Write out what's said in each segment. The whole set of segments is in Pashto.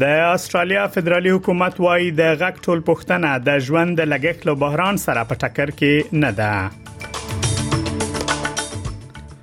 د استرالیا فدرالي حکومت وایي د غک ټول پښتنه د ژوند د لګښت له بحران سره په ټکر کې نه ده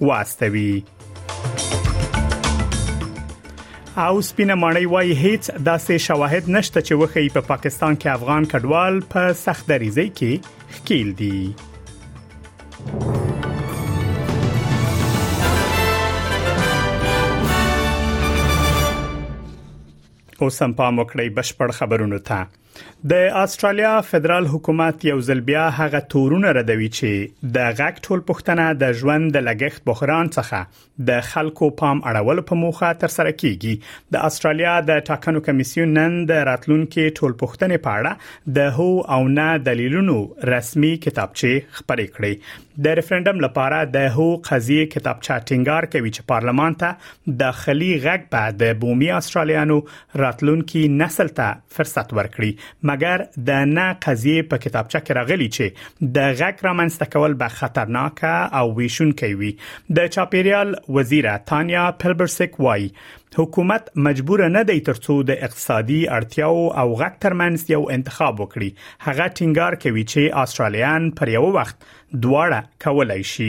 واستوي او سپینه ماڼۍ وایي هیڅ داسې شواهد نشته چې وخی په پاکستان کې افغان کډوال په سخت دریزي کې ښکیل دي اوس هم پام وکړئ بشپړ خبرونه ته د استرالیا فدرال حکومت یو ځل بیا هغه تورونه ردوي چې د غږ ټول پښتنه د ژوند د لګښت بحران څخه د خلکو پام اړول په موخه تر سره کیږي د استرالیا د ټاکنو کمیسیون نن د راتلونکو ټول پښتنې په اړه د هو او نه دلیلونو رسمي کتابچه خپرې کړې د ریفرندم لپاره د هو قضیه کتابچه ټینګار کوي چې پارلمان ته داخلي غږ به د بومي استرالیانو راتلونکي نسل ته فرصت ورکړي مګر د نه قضیه په کتابچه کې راغلي چې د غک رامنځته کول به خطرناک او ویشونکي وي د چاپیریال وزیره تانیا پلبرسک وای حکومت مجبور نه دی ترڅو د اقتصادي اړتیاو او غک ترمنځ یو انتخاب وکړي هغه ټینګار کوي چې استرالیان پر یو وخت دواړه کولای شي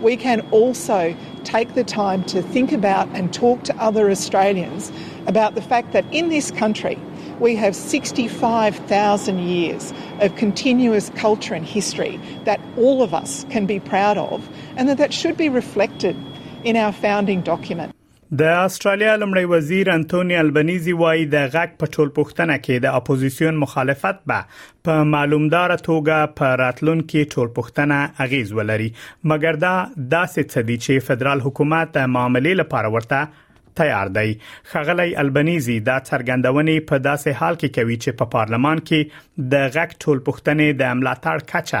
We can also take the time to think about and talk to other Australians about the fact that in this country we have 65,000 years of continuous culture and history that all of us can be proud of and that that should be reflected in our founding document. د استرالیا لمړی وزیر انټونی البنیزي وایي د غک په ټول پښتنه کې د اپوزیسیون مخالفت به په معلومدار توګه په راتلونکي ټول پښتنه اغیز ولري مګر دا داسې څه دي چې فدرال حکومت د معاملې لپاره ورته تیار دی خغلی البنیزي دا څرګندونې په داسې حال کې کوي چې په پارلمان کې د غک ټول پښتنې د ملاتړ کچه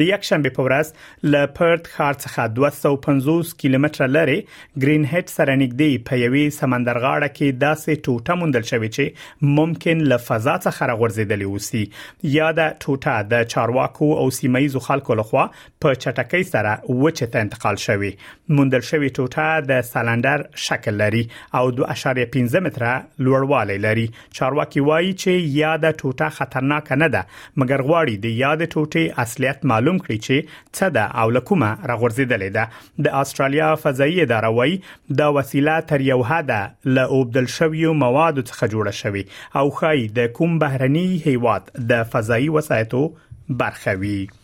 د یک شنبه په ورځ له پرت ښار څخه 250 کیلومتر لرې ګرین هټ سره نږدې په یوې سمندر غاړه کې داسې ټوټه موندل شوې چې ممکن له فضا څخه راغورځېدلې اوسي یا د ټوټه د چارواکو او سیمایزو خلکو لخوا په چټکۍ سره وچه ته انتقال شوې موندل شوې ټوټه د سلندر شکل لري او 2.15 متره لوړوالی لري چارواکي وایي چې یاده ټوټه خطرناک نه ده مګر غواړي د یاد ټوټې اصلیت معلوم کړي چې څه ده او لکومه راغورځیدلې ده د استرالیا فضایی اداره وایي دا وسیله تر یو حده له اوبدل شویو موادو څخه جوړه شوې او خای د کوم بهرني هیواد د فضایی وسایتو برخه وي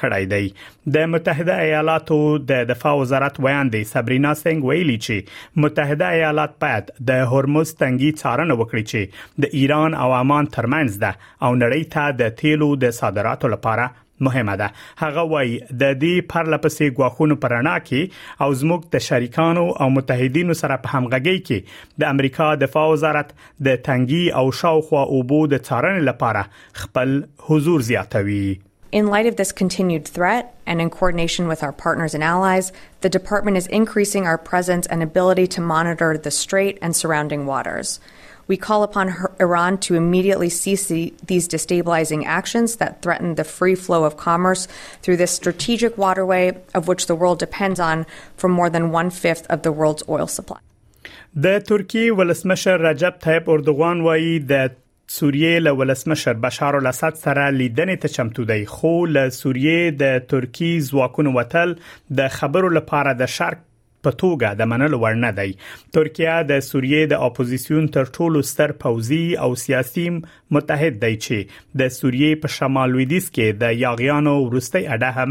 کړی دی د متحده ایالاتو د دفاع وزارت ویاندې سابرینا سنگ ویلي چې متحده ایالات باید د هرمز تنګي څارنه وکړي چې د ایران او عمان ترمنځ ده او نړۍ ته د تیلو د صادراتو لپاره مهمه ده هغه وایي د دې پرله پسې غواخونو پرانا کې او زموږ د شریکانو او متحدینو سره په همغږي کې د امریکا دفاع وزارت د تنګي او شاوخوا اوبو د څارنې لپاره خپل حضور زیاتوي In light of this continued threat, and in coordination with our partners and allies, the Department is increasing our presence and ability to monitor the strait and surrounding waters. We call upon Iran to immediately cease the- these destabilizing actions that threaten the free flow of commerce through this strategic waterway of which the world depends on for more than one fifth of the world's oil supply. د ترکی ولسمشر رجب the اردوغان وایي د سوریې له ولسمشر بشار الاسد سره لیدنې ته چمتو دی خو له سوریې د ترکی ځواکونو وتل د خبرو لپاره د شرط په توګه د منلو وړ نه دی ترکیه د سوریې د اپوزیسیون تر ټولو ستر پوځي او سیاسي متحد دی چې د سوریې په شمال لویدیځ کې د یاغیانو ورستۍ اډه هم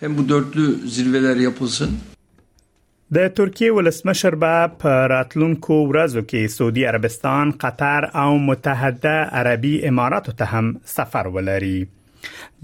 Hem bu dörtlü zirveler yapılsın. د ترکیې ولسمشر به په راتلونکو ورځو کې سعودي عربستان، قطر او متحده عربي اماراتو ته هم سفر ولري.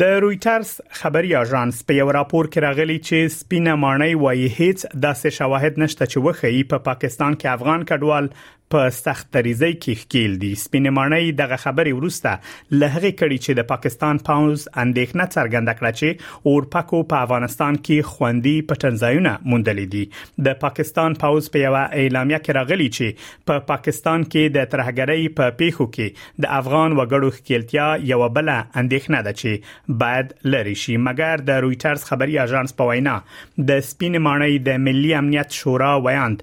د رويټرز خبري اژانس په یو راپور کې راغلي چې سپینه ماڼۍ وايي هیڅ داسې شواهد نشته چې وښيي په پاکستان کې افغان کډوال په سخت دریځي کې ښکیل دي سپینې ماڼۍ دغه خبرې وروسته له هغه کړي چې د پاکستان پاوز اندېښنه څرګنده کړه چې اورپکو په افغانستان کې خوندي پټنځایونه موندل دي د پاکستان پاوز په یو اعلامیه کې راغلي چې په پا پاکستان کې د ترهګرۍ په پیښو کې د افغان وګړو ښکیلتیا یو بل اندېښنه ده چې باید لری شي مګر د رويټرز خبري اژانس په وینا د سپینې ماڼۍ د ملي امنیت شورا ویاند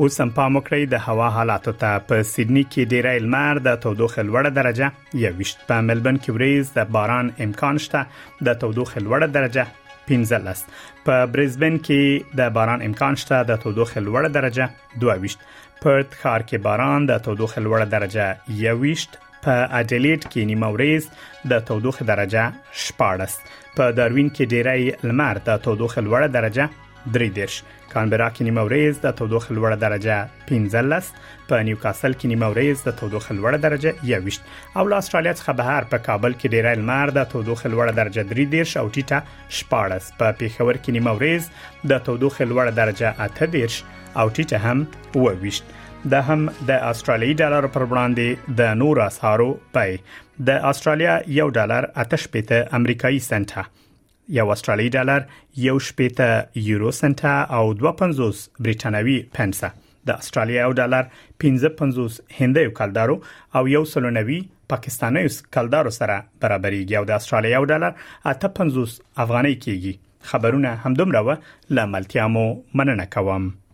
اوس هم پام وکړئ د هوا حالاتو ته په سیدنی کې ډیره لمر د تودوخه لوړه درجه 21 په ملبن کې وریز د باران امکان شته د تودوخه لوړه درجه 15 په برزبن کې د باران امکان شته د تودوخه لوړه درجه 22 پرت ښار کې باران د تودوخه لوړه درجه 21 په اډلیډ کې نیمه وریز د تودوخه درجه 14 په داروین کې ډیری لمر د تودوخه لوړه درجه درې دیرش کانبرا کې نیمه ورځ د تودوخې لوړه درجه 15 په نیوکاسل کې نیمه ورځ د تودوخې لوړه درجه 21 او له استرالیا څخه بهر په کابل کې ډیری لمر د تودوخې لوړه درجه 13 او ټیټه 14 په پیښور کې نیمه ورځ د تودوخې لوړه درجه 18 او ټیټه هم 22 د هم د استرالیي ډالر پر وړاندې د نور اسعارو پای د استرالیا یو ډالر 8 پېته امریکایي سنټه یو استرالی ډالر یو شپېته یورو سنت او 250 بریټانوي پنس د استرالیا یو ډالر 1550 هندۍ کلدارو او یو سلونوي پاکستاني کلدارو سره برابرېږي او د استرالیا یو ډالر 850 افغانۍ کېږي خبرونه همدومره و لاملتیا مو مننه کوم